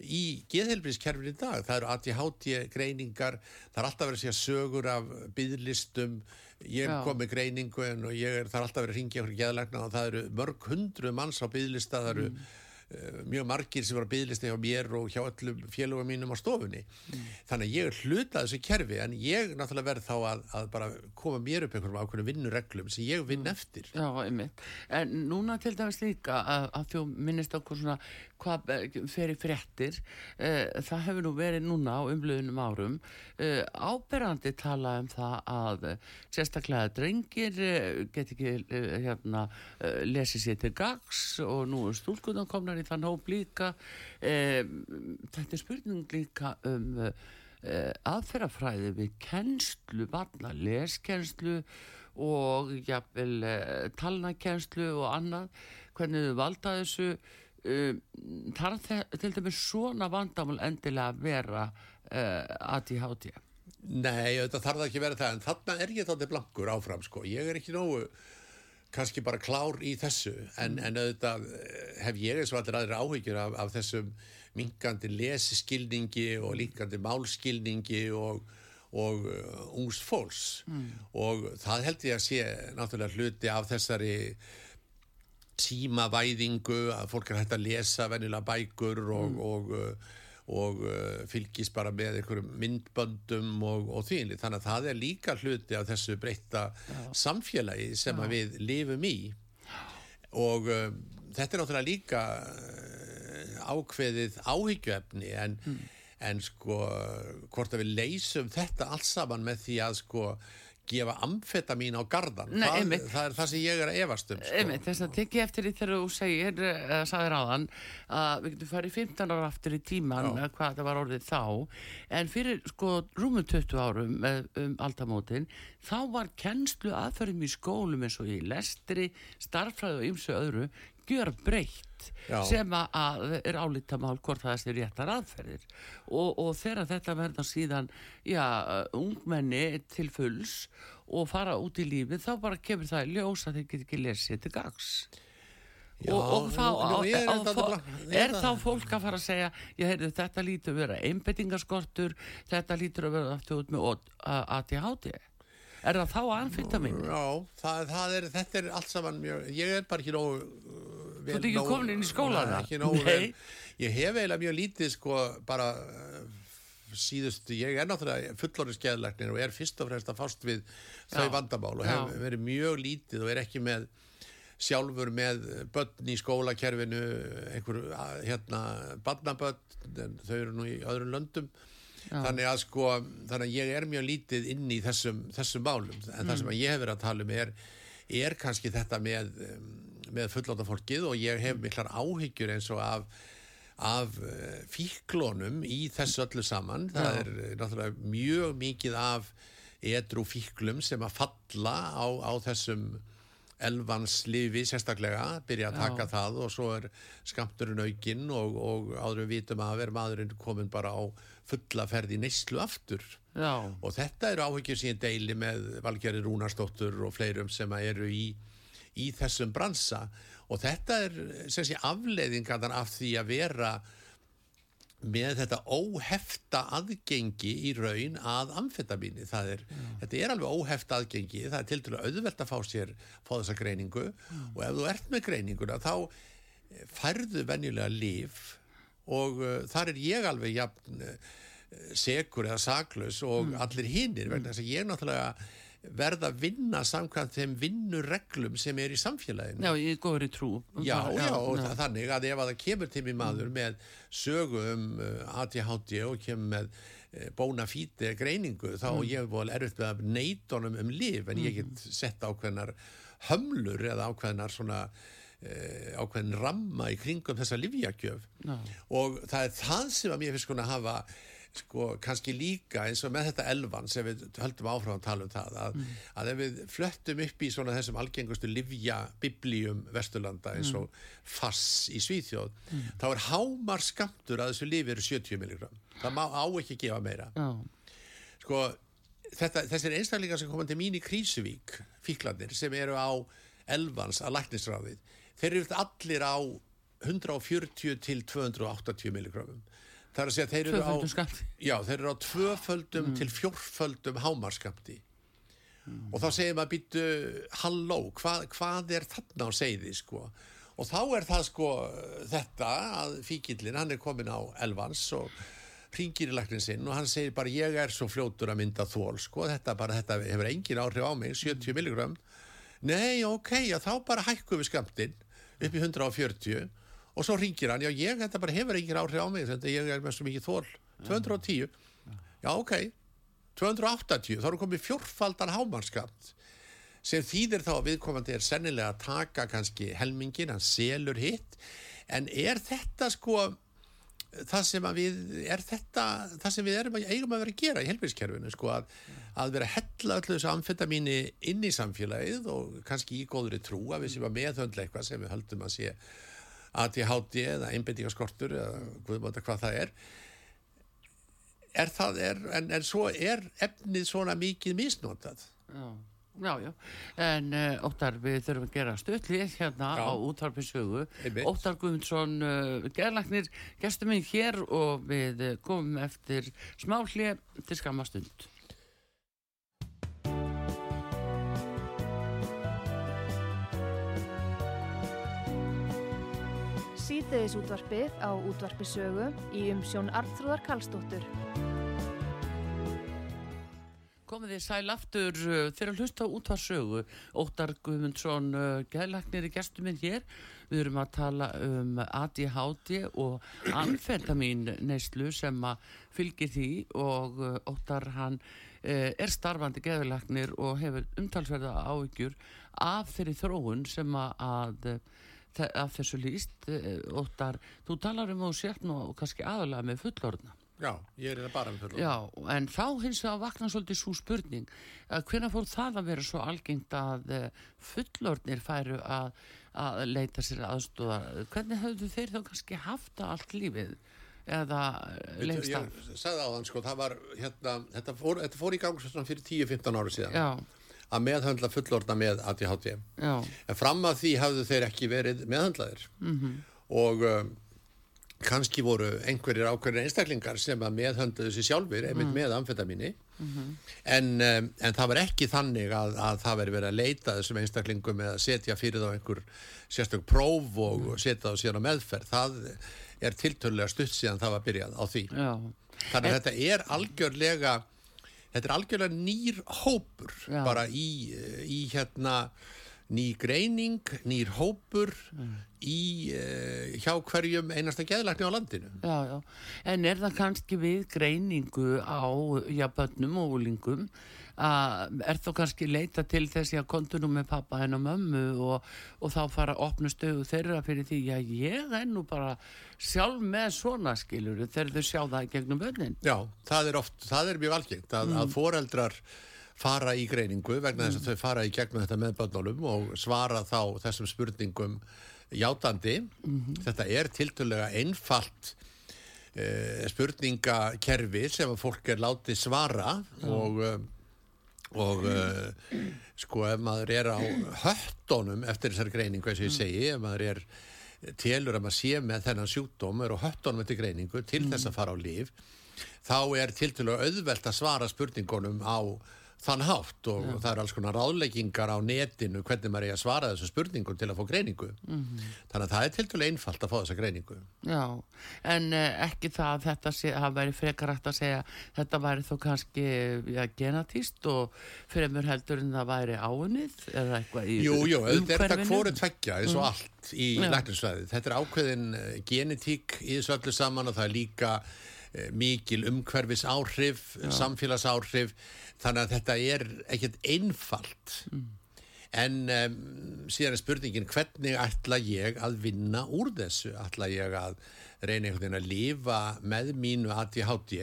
í geðhelbriðskerfin í dag. Það eru ADHD greiningar, það er alltaf verið að segja sögur af byðlistum, ég er komið greiningu og ég er, það er alltaf verið að ringja okkur geðlækna og það eru mörg hundru manns á byðlista, það eru mm. Mjög margir sem eru á byðlista hjá mér og hjá öllum félögum mínum á stofunni. Þannig að ég hlutað þessu kerfi en ég náttúrulega verð þá að, að bara koma mér upp einhverjum ákveðnum vinnureglum sem ég vinn eftir. Já, einmitt. En núna til dæmis líka að, að þú minnist okkur svona hvað eh, fer í fréttir uh, það hefur nú verið núna á umluðunum árum. Uh, áberandi tala um það að sérstaklega drengir get ekki hérna lesið sér til gags og nú er stúlkunan komnar í þann hóp líka. Þetta er spurning líka um aðferðafræði við kennslu, varna leskennslu og jafnvel talnakenslu og annað. Hvernig þau valda þessu um, þarf til dæmis svona vandamál endilega að vera uh, ADHD Nei, þetta þarf það ekki að vera það en þarna er ég þáttið blankur áfram sko. ég er ekki nógu kannski bara klár í þessu en, mm. en auðvitað eh, hef ég eins og allir aðri áhyggjur af, af þessum mingandi lesiskilningi og líkandi málskilningi og, og uh, ungs fólks mm. og það held ég að sé náttúrulega hluti af þessari tímavæðingu að fólk er hægt að lesa vennilega bækur og, mm. og, og, og uh, fylgis bara með einhverjum myndböndum og því þannig að það er líka hluti af þessu breytta Já. samfélagi sem við lifum í og uh, þetta er náttúrulega líka uh, ákveðið áhyggjöfni en, mm. en sko hvort að við leysum þetta alls saman með því að sko gefa amfetamin á gardan Nei, það, það er það sem ég er að evast um sko. einmitt, þess að tekja eftir því þegar þú segir uh, sagðir áðan að við getum farið 15 ára aftur í tíman Já. hvað það var orðið þá en fyrir sko rúmum 20 árum um aldamótin þá var kennslu aðferðum í skólum eins og í lestri, starfræðu og ymsu öðru gjör breytt Já. sem að er álítamál hvort það er réttar aðferðir og, og þegar þetta verða síðan já, ungmenni til fulls og fara út í lífið þá bara kemur það í ljós að þeir get ekki lesið til gags Já, og, og þá nú, er, á, á, er þá fólk að fara að segja ég heyrðu þetta lítur að vera einbettingaskortur þetta lítur að vera aftur út með ADHD er það þá amfetamin? Já, það, það er, þetta er allt saman mjög, ég er bara ekki nógu Þú ert ekki komin inn í skólana? Ekki nógu vel, ég hef eiginlega mjög lítið sko bara uh, síðustu, ég er náttúrulega fullorins geðlæknir og er fyrst og fremst að fást við þau vandamál og hef verið mjög lítið og er ekki með sjálfur með börn í skólakerfinu einhver hérna barnabörn þau eru nú í öðrum löndum Já. þannig að sko þannig að ég er mjög lítið inn í þessum, þessum málum en mm. það sem ég hef verið að tala um er, er kannski þetta með, með fullóta fólkið og ég hef miklar áhyggjur eins og af, af eh, fíklónum í þessu öllu saman Já. það er náttúrulega mjög mikið af edru fíklum sem að falla á, á þessum elvans lifi sérstaklega byrja að taka Já. það og svo er skamturinn aukinn og, og áður við vitum að verður maðurinn komin bara á fulla ferði neyslu aftur Já. og þetta eru áhyggjur sem ég deili með Valgjari Rúnarsdóttur og fleirum sem eru í, í þessum bransa. Og þetta er sé, afleiðingan af því að vera með þetta óhefta aðgengi í raun að amfetamíni. Það er, þetta er alveg óhefta aðgengi. Það er til dælu auðvelt að fá sér fá þessa greiningu. Já. og ef þú ert með greininguna þá færðu venjulega líf og uh, þar er ég alveg jafn uh, segur eða saklaus og mm. allir hinnir vegna þess að ég náttúrulega verða að vinna samkvæmt þeim vinnureglum sem er í samfélaginu. Já, ég góður í trú. Já, já, já, já. þannig að ef að það kemur til mér maður með sögu um uh, ADHD og kemur með uh, bóna fíti greiningu þá mm. ég vol erfitt með að neitonum um liv en ég get mm. sett ákveðnar hömlur eða ákveðnar svona Eh, ákveðin ramma í kringum þessa livjakjöf og það er það sem að mér finnst konar að hafa sko kannski líka eins og með þetta elvan sem við höldum áfram að tala um það að, mm. að ef við flöttum upp í svona þessum algengustu livja biblíum Vesturlanda eins mm. og fass í Svíþjóð mm. þá er hámar skamtur að þessu lifi eru 70 milligram það má á ekki gefa meira oh. sko þetta, þessir einstaklingar sem koma til mín í Krísuvík fíklandir sem eru á elvans að læknisræðið þeir eru allir á 140 til 280 milligramum það er að segja þeir eru á já, þeir eru á tvöföldum mm. til fjórföldum hámarskamti mm. og þá segir maður býtu halló, hvað, hvað er þarna á segði sko? Og þá er það sko þetta að fíkillin, hann er komin á elvans og ringir í laknin sinn og hann segir bara ég er svo fljótur að mynda þól sko, þetta, bara, þetta hefur engin áhrif á mig 70 milligram. Nei ok, já þá bara hækkum við skamtinn upp í 140 og svo ringir hann, já ég, þetta bara hefur engin áhrif á mig, þetta ég er með svo mikið þól 210, já ok. 280, þá erum komið fjórfaldan hámarskamt sem þýðir þá að viðkomandi er sennilega að taka kannski helmingin, hann selur hitt. En er þetta sko það sem við er þetta, það sem við erum að eigum að vera að gera í helbilskerfinu sko að, að vera að hella öllu þessu amfetamíni inn í samfélagið og kannski í góðri trú að við séum að meðhöndla eitthvað sem við höldum að sé ADHD eða einbindingaskortur eða guðmáta hvað það er er það er, en, en svo er efnið svona mikið misnotað Já, já, já. En uh, Óttar, við þurfum að gera stöðlið hérna Já. á útvarpisögu. Einmitt. Óttar Guðmundsson, uh, gerlagnir, gestur minn hér og við komum eftir smá hlið til skamma útvarpið á útvarpisögu í umsjón Arnþróðar Karlsdóttur. Komið þið sæl aftur fyrir að hlusta á útvarsögu. Óttar Guðmundsson, uh, gerlagnir, gestur minn hér. Við erum að tala um ADHD og amfetamin neyslu sem fylgir því og uh, Óttar hann er starfandi geðlagnir og hefur umtalsverða áhyggjur af þeirri þróun sem að, af þessu líst uh, Óttar, þú talar um og sért nú kannski aðalega með fullorðna. Já, ég er þetta bara með fullorðna. Já, en þá hins vegar vakna svolítið svo spurning að hvenær fór það að vera svo algengt að eh, fullorðnir færu að, að leita sér aðstóða hvernig höfðu þeir þá kannski haft það allt lífið eða eh, lengst Ég af? sagði á þann sko, það var hérna, þetta fór, þetta fór í gang fyrir 10-15 ára síðan. Já, að meðhöndla fullorna með ADHD já, en fram að því hafðu þeir ekki verið meðhöndlaðir. -hmm. og um, kannski voru einhverjir ákveðin einstaklingar sem að meðhöndluðu sér sjálfur einmitt með amfetamíni. En, um, en það var ekki þannig að, að það veri verið að leita þessum einstaklingum eða setja fyrir þá einhver sérstök próf og setja þá síðan á meðferð. Það er tiltölulega stutt síðan það var byrjað á því. Já. Þannig að þetta er algjörlega þetta er algjörlega nýr hópur Já. bara í, í hérna ný greining, nýr hópur í uh, hjá hverjum einasta geðlækni á landinu. Já, já, en er það kannski við greiningu á, já, börnum og úlingum að er þá kannski leita til þessi að kontu nú með pappa henn og mömmu og, og þá fara að opna stöðu þeirra fyrir því, já, ég er nú bara sjálf með svona skilur þegar þau sjá það gegnum börnin. Já, það er oft, það er mjög algengt að, að foreldrar fara í greiningu vegna þess að þau fara í gegnum þetta með börnunum og svara þá þessum spurningum játandi. Þetta er tiltölulega einfalt uh, spurningakerfi sem að fólk er látið svara og, uh, og uh, sko ef maður er á höttunum eftir þessar greiningu eins og ég segi, ef maður er telur að maður sé með þennan sjúkdóm er á höttunum eftir greiningu til þess að fara á líf þá er tiltölulega auðvelt að svara spurningunum á þann hátt og það er alls konar ráðleggingar á netinu hvernig maður er að svara þessu spurningum til að fá greiningu þannig að það er tiltölulega einfalt að fá þessa greiningu Já, en uh, ekki það að þetta sé, það væri frekar hægt að segja þetta væri þó kannski ja, genatíst og fremur heldur en það væri áunnið eða eitthvað í Jú, jú, auðvitað er þetta umhverfinu. hvoru tveggja eins og allt í Já. læknisfræði. Þetta er ákveðin uh, genetík í þessu öllu saman og það er líka mikil umhverfis áhrif, samfélagsáhrif, þannig að þetta er ekkert einfalt. En um, síðan er spurningin hvernig ætla ég að vinna úr þessu? Ætla ég að reyna einhvern veginn að lifa með mínu ADHD?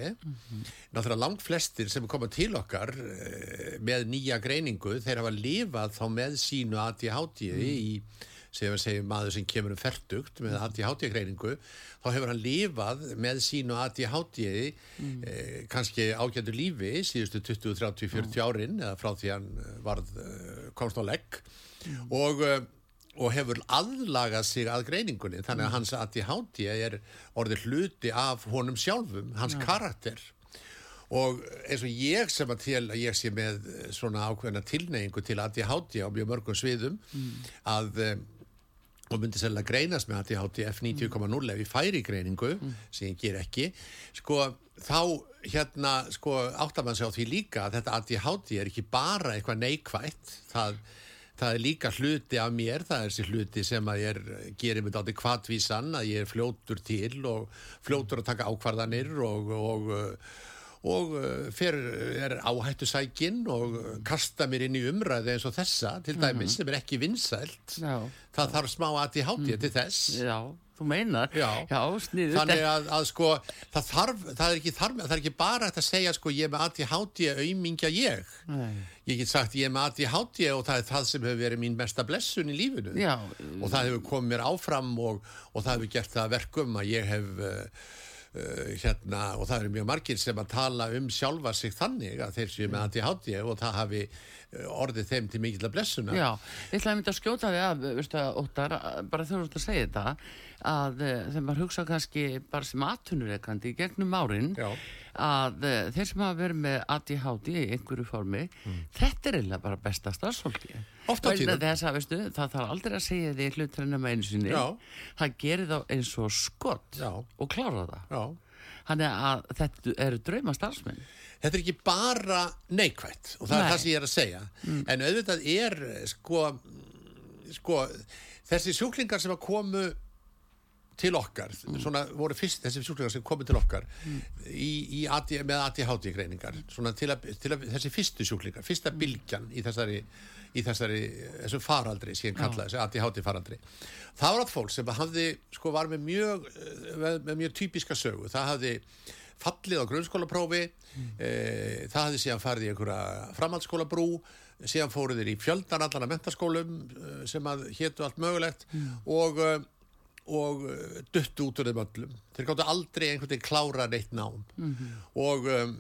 Náttúrulega langt flestir sem koma til okkar uh, með nýja greiningu, þeir hafa lifað þá með sínu ADHD í sem við segjum maður sem kemur um ferdugt með ADHD-greiningu, þá hefur hann lifað með sínu ADHD eh, kannski ágættu lífi síðustu 20, 30, 40 árin eða frá því hann eh, varð eh, komst á legg. Og, eh, og hefur aðlagað sig að greiningunni, þannig að hans ADHD er orðið hluti af honum sjálfum, hans karakter. Og eins og ég sem að til að ég sé með svona ákveðna tilneyingu til ADHD á mjög mörgum sviðum að eh, og myndi sérlega greinast með ADHD F90.0 ef ég færi greiningu sem ég ger ekki. Sko þá hérna sko áttar mann sig á því líka að þetta ADHD er ekki bara eitthvað neikvætt. Það, það er líka hluti af mér, það er þessi hluti sem að ég er, gerir mig dátti kvatvísan, að ég er fljótur til og fljótur að taka ákvarðanir og, og, og fer, er áhættu sækin og kasta mér inn í umræði eins og þessa, til dæmis, sem er ekki vinsælt. Já. Það þarf smá aðti hátið til þess. Já, þú meinar. Já. Þannig að, að sko, það þarf, það er ekki þarf, það er ekki bara að segja sko, ég er með ADHD auðmingja ég. Nei. Ég get sagt ég er með ADHD og það er það sem hefur verið mín mesta blessun í lífinu. Já. Og það hefur komið mér áfram og, og það hefur gert það að verkum að ég hef uh, hérna og það eru mjög margir sem að tala um sjálfa sig þannig að þeir séu með ADHD og það hafi uh, orðið þeim til mikill að blessuna. Já, ég ætlaði að mynda að skjóta þig að, veistu Óttar, bara þú ert að segja þetta, að eh, þegar maður hugsa kannski bara sem aðtunureikandi í gegnum árin, Já. að eh, þeir sem hafa verið með ADHD í einhverju formi, þetta er eiginlega bara besta starfsfólki. Mm. Oft á Vegna tíðum. Þess að, veistu, það þarf aldrei að segja því hluturinn um einu sinni. Já. Það gerir þá eins og skott Já. og klára það. Já. Þannig að þetta eru drauma starfsmenn. Þetta er ekki bara neikvætt og það er Nei. það sem ég er að segja en auðvitað er sko, sko þessi sjúklingar sem að komu til okkar, svona voru fyrst þessi sjúklingar sem komu til okkar í, í AD, með ADHD greiningar svona til að, til að þessi fyrstu sjúklingar fyrsta bylgjan í þessari í þessari, þessum faraldri sem ég kalla þessi ADHD faraldri. Það var allt fólk sem hafði, sko var með mjög með, með mjög typiska sögu. Það hafði fallið á grunnskólaprófi e, það hafði síðan farið í einhverja framhaldsskólabrú síðan fóruð þeir í fjöldan allan að mentaskólum eh, sem að hétu allt mögulegt og eh, og uh, duttu út úr þeim öllum. Þeir gáttu aldrei einhvern veginn klára neitt nám. Og um,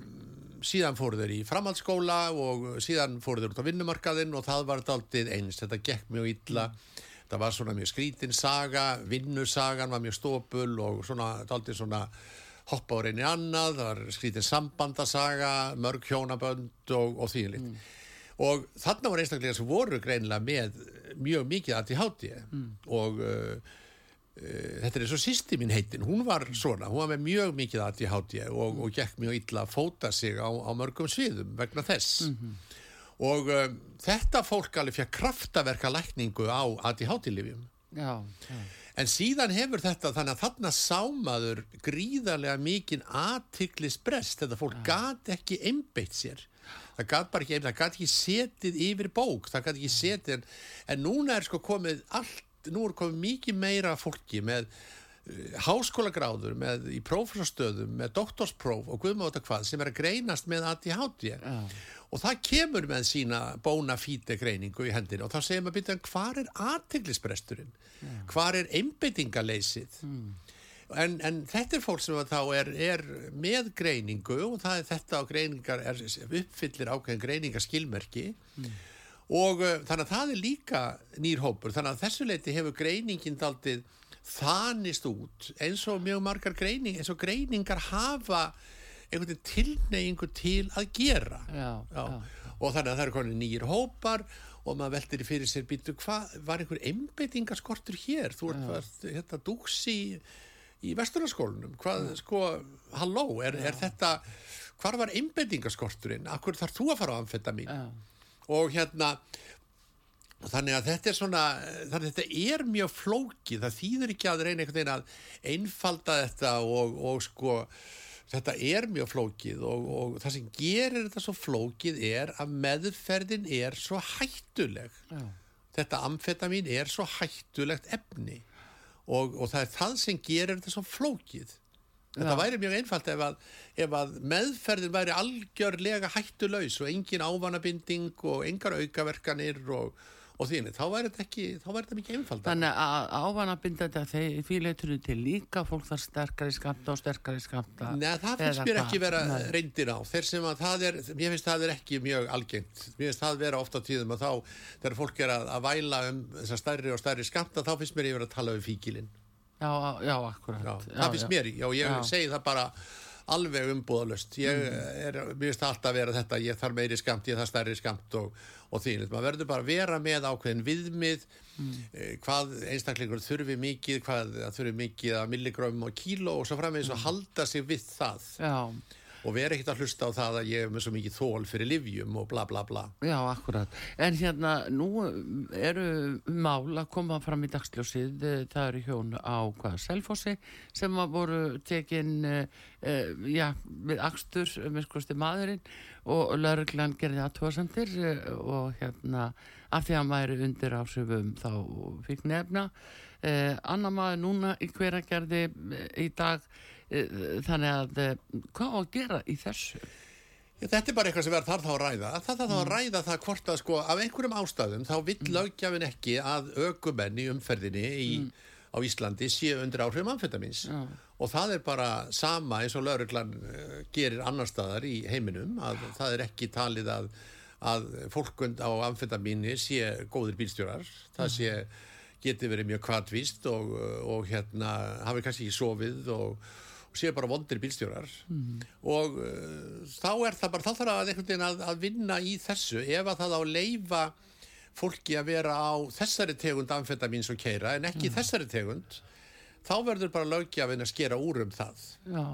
síðan fóru þeir í framhaldsskóla og síðan fóru þeir út á vinnumarkaðinn og það var daldið eins, þetta gekk mjög illa. Það var svona mjög skrítin saga vinnusagan var mjög stópul og svona daldið svona hoppa á reyni annað, það var skrítin sambandasaga mörg hjónabönd og, og því líkt. Og þarna var einstaklega sem voru greinilega með mjög mikið ADHD og uh, Uh, þetta er eins og sýsti mín heitin, hún var svona, hún var með mjög mikið ADHD og, og gekk mjög illa að fóta sig á, á mörgum sviðum vegna þess. Og um, þetta fólk alveg fjökk kraftaverka lækningu á ADHD-livjum en síðan hefur þetta þannig að þarna sámaður gríðarlega mikinn aðtiklisbrest þetta fólk gat ekki einbeitt sér. Það gat bara ekki einbeitt, það gat ekki setið yfir bók, það gat ekki setið en, en núna er sko komið allt nú er komið mikið meira fólki með uh, háskólagráður með, í prófessorstöðum, með doktorspróf og guðmáta hvað sem er að greinast með ADHD og það kemur með sína bóna fíte greiningu í hendinu og þá segir maður byrja hvað er aðteglisbresturinn hvað er einbeitingaleysið en, en þetta er fólk sem þá er, er með greiningu og það er þetta á greiningar er, uppfyllir ákveðin greiningaskilmerki og uh, þannig að það er líka nýr hópur. Þannig að þessu leiti hefur greiningin daldið þanist út eins og mjög margar greining eins og greiningar hafa einhvern veginn tilneyingu til að gera. Já, já. og þannig að það eru konin nýjir hópar og maður veldir fyrir sér býtu hvað var einhver einbeitingaskortur hér? Þú ert hérna dúks í í vesturarskólanum hvað sko, halló, er, er þetta hvar var einbeitingaskorturinn? Akkur þarf þú að fara á amfetamin Já. Og hérna þannig að þetta er svona þannig að þetta er mjög flókið. Það þýður ekki að reyna einhvern veginn að einfalda þetta og, og sko þetta er mjög flókið og, og það sem gerir þetta svo flókið er að meðferðin er svo hættuleg. Já. þetta amfetamin er svo hættulegt efni. Og, og það er það sem gerir þetta svo flókið þetta væri mjög einfalt ef að, ef að meðferðin væri algjörlega hættulaus og engin ávanabinding og engar aukaverkanir og, og þínni, þá væri þetta ekki þá væri þetta mikið einfalt Þannig að ávana binda þetta þegar því leitur til líka fólk þar sterkari skamta og sterkari skamta. Nei, það finnst mér ekki vera Nei. reyndir á. Þeir sem að það er, mér finnst það er ekki mjög algengt. Mér finnst það vera ofta tíðum að þá, þegar fólk er að, að væla um þessar stærri og stærri skamta, þá finnst mér yfir að tala um fíkilinn. Já, já, akkurat. Já, það finnst mér, já, ég Já. segi það bara alveg umbúðalöst. Ég er, mér finnst alltaf að vera þetta, ég þarf meiri skamt, ég þarf stærri skamt og, og því. Maður verður bara að vera með ákveðin viðmið, eh, hvað einstaklingur þurfi mikið, hvað þurfi mikið að milligrömm og kíló og svo framvegis og halda sig við það. Já, og vera ekkert að hlusta á það að ég hef með svo mikið þól fyrir livjum og bla bla bla Já, akkurat. En hérna, nú eru mál að koma fram í dagsljósið, eh, það eru hjón á hvað, Selfossi, sem voru tekin, uh, já, við akstur, með skoðusti maðurinn og lauruglan gerði aðtóðsendir og hérna, af því að hann væri undir ásöfum þá fikk nefna. Uh, annar maður núna í hveragerði í dag, þannig að, hvað á að gera í þessu? Þetta er bara eitthvað sem verður þarf þá að ræða. Það þarf þá að ræða það hvort að sko af einhverjum ástæðum þá vill mm. lögjafin ekki að ökumenn í umferðinni í, á Íslandi séu undir áhrifum amfetamins Já. og það er bara sama eins og lauruglan uh, gerir annar staðar í heiminum að það er ekki talið að, að fólkund á amfetamini sé góðir bílstjórar. Það sé geti verið mjög kvartvíst og, og hérna hafi kannski ekki sofið og og séu bara vondir bílstjórar mm. og uh, þá er það bara þá þarf að einhvern veginn að, að vinna í þessu. Ef að það á leifa fólki að vera á þessari tegund amfetamins og keira en ekki mm. þessari tegund þá verður bara lögjafinn að skera úr um það. Já.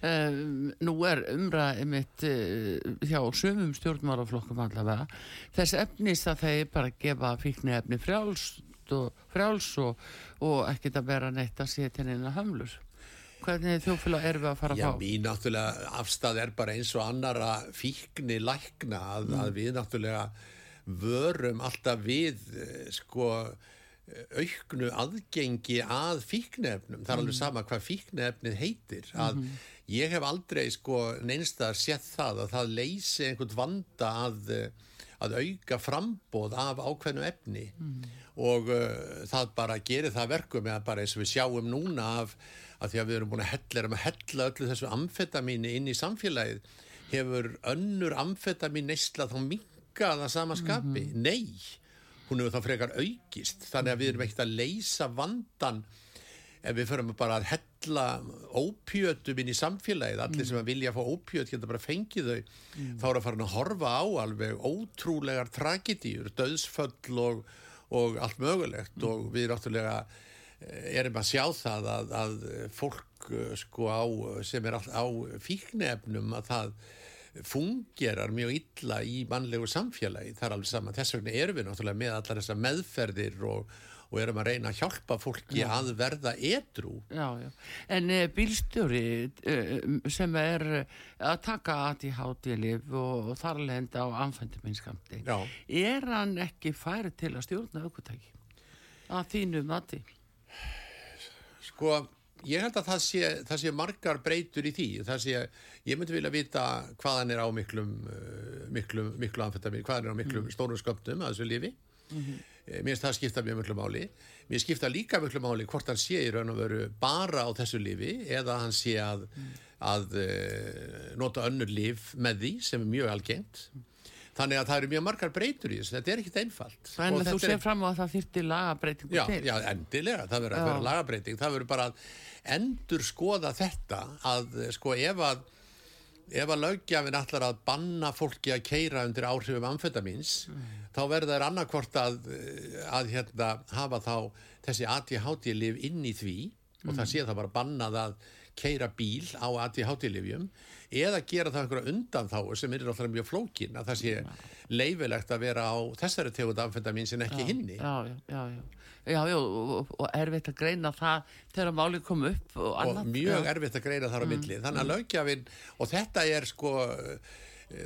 Um, nú er umræðið mitt uh, hjá sumum stjórnmálaflokkum allavega. Þess efnist að þeir bara gefa fíkni efni frjáls og, frjáls og, og ekkert að vera neitt að setja inn að hamlur hvernig þjófélag erum við að fara Já, að fá? mín náttúrulega afstæð er bara eins og annara fíkni lækna að, Mm. að við náttúrulega vörum alltaf við eh, sko auknu aðgengi að fíknefnum, það er Mm. alveg sama hvað fíknefnið heitir að Mhm. ég hef aldrei sko neinstað sett það að það leysi einhvern vanda að, að auka frambóð af ákveðnu efni Mhm. og uh, það bara gerir það verkum eða bara eins og við sjáum núna af að því að við erum búin að hella, erum að hella öllu þessu amfetamíni inn í samfélagið. Hefur önnur amfetamin neysla þá minkað að sama skapi? Nei, hún hefur þá frekar aukist. Þannig að við erum ekkert að leysa vandan ef við förum bara að hella ópjötum inn í samfélagið. Allir sem að vilja fá ópjöt geta bara fengið þau. Þá er að fara að horfa á alveg ótrúlegar tragedíur, döðsföll og, og allt mögulegt. Og við náttúrulega eh, erum að sjá það að, að fólk eh, sko á, sem er á fíknefnum að það fungerar mjög illa í mannlegu samfélagi, það er alveg sama þess vegna erum við náttúrulega með allar þessar meðferðir og, og erum að reyna að hjálpa fólki að verða edru Já, já. En uh, bílstjóri uh, sem er að taka ADHD-lif og, og þar lenda á anfænduminskamti, Já. er hann ekki færi til að stjórna aukvöntæki? Að þínu mati? Sko, ég held að það sé, það sé margar breytur í því. Það sé, ég myndi vilja vita hvaðan er á miklum, uh, miklum, miklu amfetamin, hvaðan er á miklum stórum sköptum að þessu lifi. Mm Mér finnst það skipta mjög miklu máli. Mér skipta líka miklu máli hvort hann sé í raun og veru bara á þessu lifi eða hann sé að, að uh, nota önnur lif með því sem er mjög algengt. Þannig að það eru mjög margar breytur í þessu. Þetta er ekkit einfalt. En Og þú sér fram á að það þyrti lagabreitingu Já, til? já, endilega, það verður að vera lagabreiting, það verður bara að endur skoða þetta að sko ef að ef að lögjafinn ætlar að banna fólki að keira undir áhrifum amfetamins þá verður þær annarkvort að, að hérna, hafa þá þessi ADHD-lif inn í því og það sé það bara bannað að keira bíl á ADHD-lifjum eða gera það einhverja undan þá sem er alltaf mjög flókin að það sé leifilegt að vera á þessari tegund amfetamin sem ekki hinni. Já, já, já, já. Já, já, og, og erfitt að greina það þegar málið kom upp og og mjög já. erfitt að greina þar á milli. Þannig að lögjafinn og þetta er sko eh,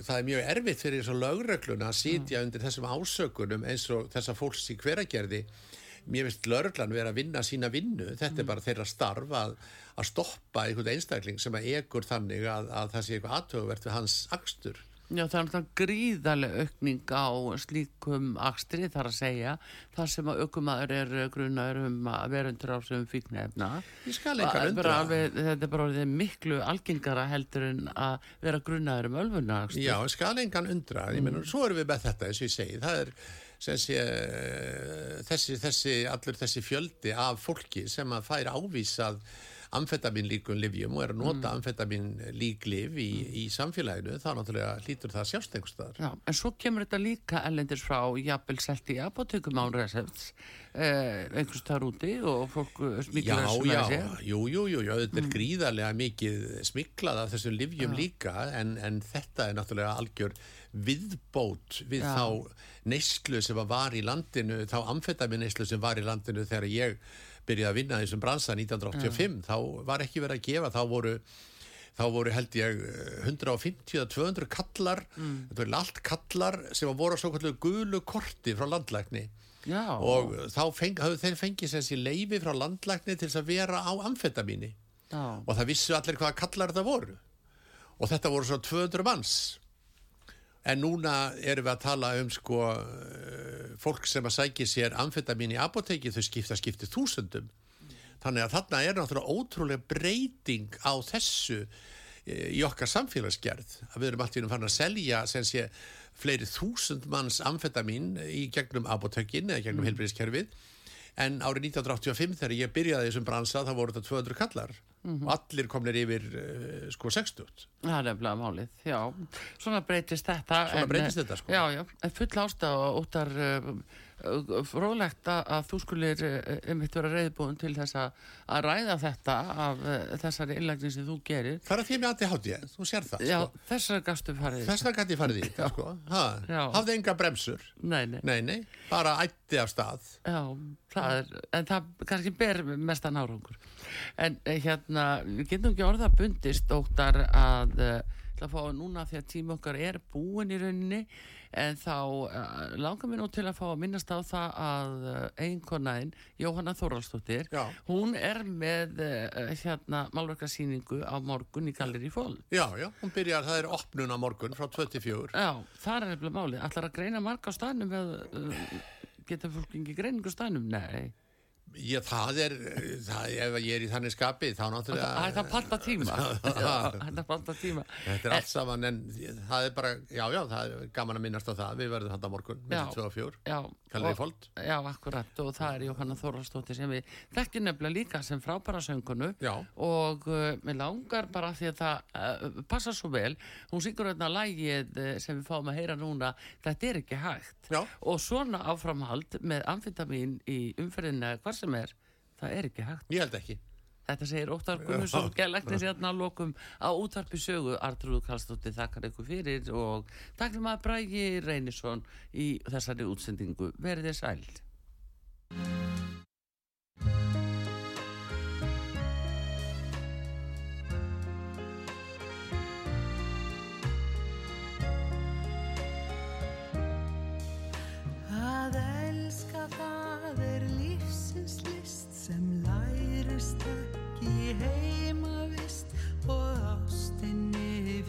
það er mjög erfitt fyrir eins og lögregluna að sitja undir þessum ásökunum eins og þessa fólks í hveragerði mér finnst lögreglan vera að vinna sína vinnu. Þetta er bara þeirra starf að, að stoppa einhvern einstakling sem að egur þannig að, að það sé eitthvað aðtöfuvert við hans akstur. Já, það er náttúrulega gríðarlega aukning á slíkum akstri þar að segja þar sem að aukumæður er grunar um að vera undir ásöfum fíknefna. er þetta er bara miklu algengara heldur en að vera grunaður um ölfunakstur. Já, skal engan undra, ég meina, svo erum við með þetta eins og ég segi, það er sé, þessi, þessi, allur þessi fjöldi af fólki sem að fær ávísað amfetamin líkum livjum og er að nota mm. amfetamin líklif í, mm. í samfélaginu þá náttúrulega hlýtur það. Já, en svo kemur þetta líka ellendis frá jafnvel selti apotekum án resepts eh, einhvers staðar úti og fólk þessu með sér. Já, jú, jú, jú, þetta er mm. gríðarlega mikið smiklað af þessum livjum já. líka en, en þetta er náttúrulega algjör viðbót við já. þá neyslu sem var í landinu, þá amfetamin neyslu sem var í landinu þegar ég byrjaði að vinna þessum bransa 1985 þá var ekki verið að gefa, þá voru þá voru held ég 150-200 kallar mm. þetta voru allt kallar sem voru svo kallu gulu korti frá landlækni Já. og þá feng, hafðu þeir fengið þessi leifi frá landlækni til að vera á amfetamíni Já. og það vissu allir hvaða kallar það voru og þetta voru svo 200 manns en núna erum við að tala um sko eh, fólk sem að sækja sér amfetamin í apoteki þau skipta skipti þúsundum. Þannig að þarna er náttúrulega ótrúlega breyting á þessu eh, í okkar samfélagsgerð. Að við erum alltaf fann að selja sem sé fleiri þúsund manns amfetamin í gegnum apotekin eða gegnum mm. helbriðskerfið en árið 1985 þegar ég byrjaði þessum bransa þá voru þetta 200 kallar mm -hmm. allir komnir yfir uh, sko 60 Það er nefnilega málið, já. Svona breytist þetta Svona en, breytist þetta sko. Já, já, en full ástaf og óttar uh, frólægt að þú skulir einmitt vera reyðbúin til þess að ræða þetta af þessari innlægning sem þú gerir. Það er að því með aðti hátt ég, þú sér það Já, sko. þessar gæstu farið Þessar gæstu farið í, sko. Ha, Hafði enga bremsur? Nei, nei, nei, nei Bara ætti af stað. Já, það er, en það kannski ber mestan árangur. En eh, hérna, við getum ekki orða bundist óttar að að fá núna því að tíma okkar er búin í rauninni en þá uh, langar mér nú til að fá að minnast á það að einkonæðin, Jóhanna Þóraldstóttir hún er með uh, hérna málverkarsýningu á morgun í Galleri Fól Já, já, hún byrjar, það er opnun á morgun frá 24 Já, það er nefnilega málið, ætlar að greina marga á staðnum geta fólk ekki greiningu á staðnum? Nei Já, það er, það, ef ég er í þannig skapi, þá náttúrulega... Það er það panta tíma. Það er panta tíma. Þetta er allt saman, en það er bara, já, já, það er gaman að minnast á það. Við verðum þetta morgun, með 2 og 4. Já. Kallir í fólk. Já, akkurat, og það er Jóhanna Þóraldstóttir sem við þekkir nefnilega líka sem frábæra söngunu. Já. Og uh, mér langar bara því að það uh, passa svo vel. Hún syngur hérna lægið uh, sem við fáum að heyra núna, þetta er ekki hægt. Já. Og svona áframhald með amfetamin í umferðina, hvað sem er, það er ekki hægt. Ég held ekki. Þetta segir Óttar Gunnarsson, gælæknis hérna að lokum á útvarpi sögu. Artrúð Kallstóttir þakkar ykkur fyrir og takk fyrir maður Brægi Reynisson í þessari útsendingu. Verðið sæl.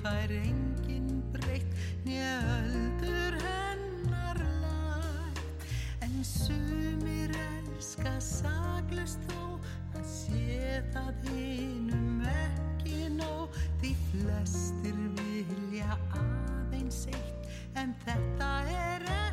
Fær engin breytt njöldur hennar lægt en sumir elska saglust þó að sé það hinnum ekki nóg. Því flestir vilja aðeins eitt en þetta er ekki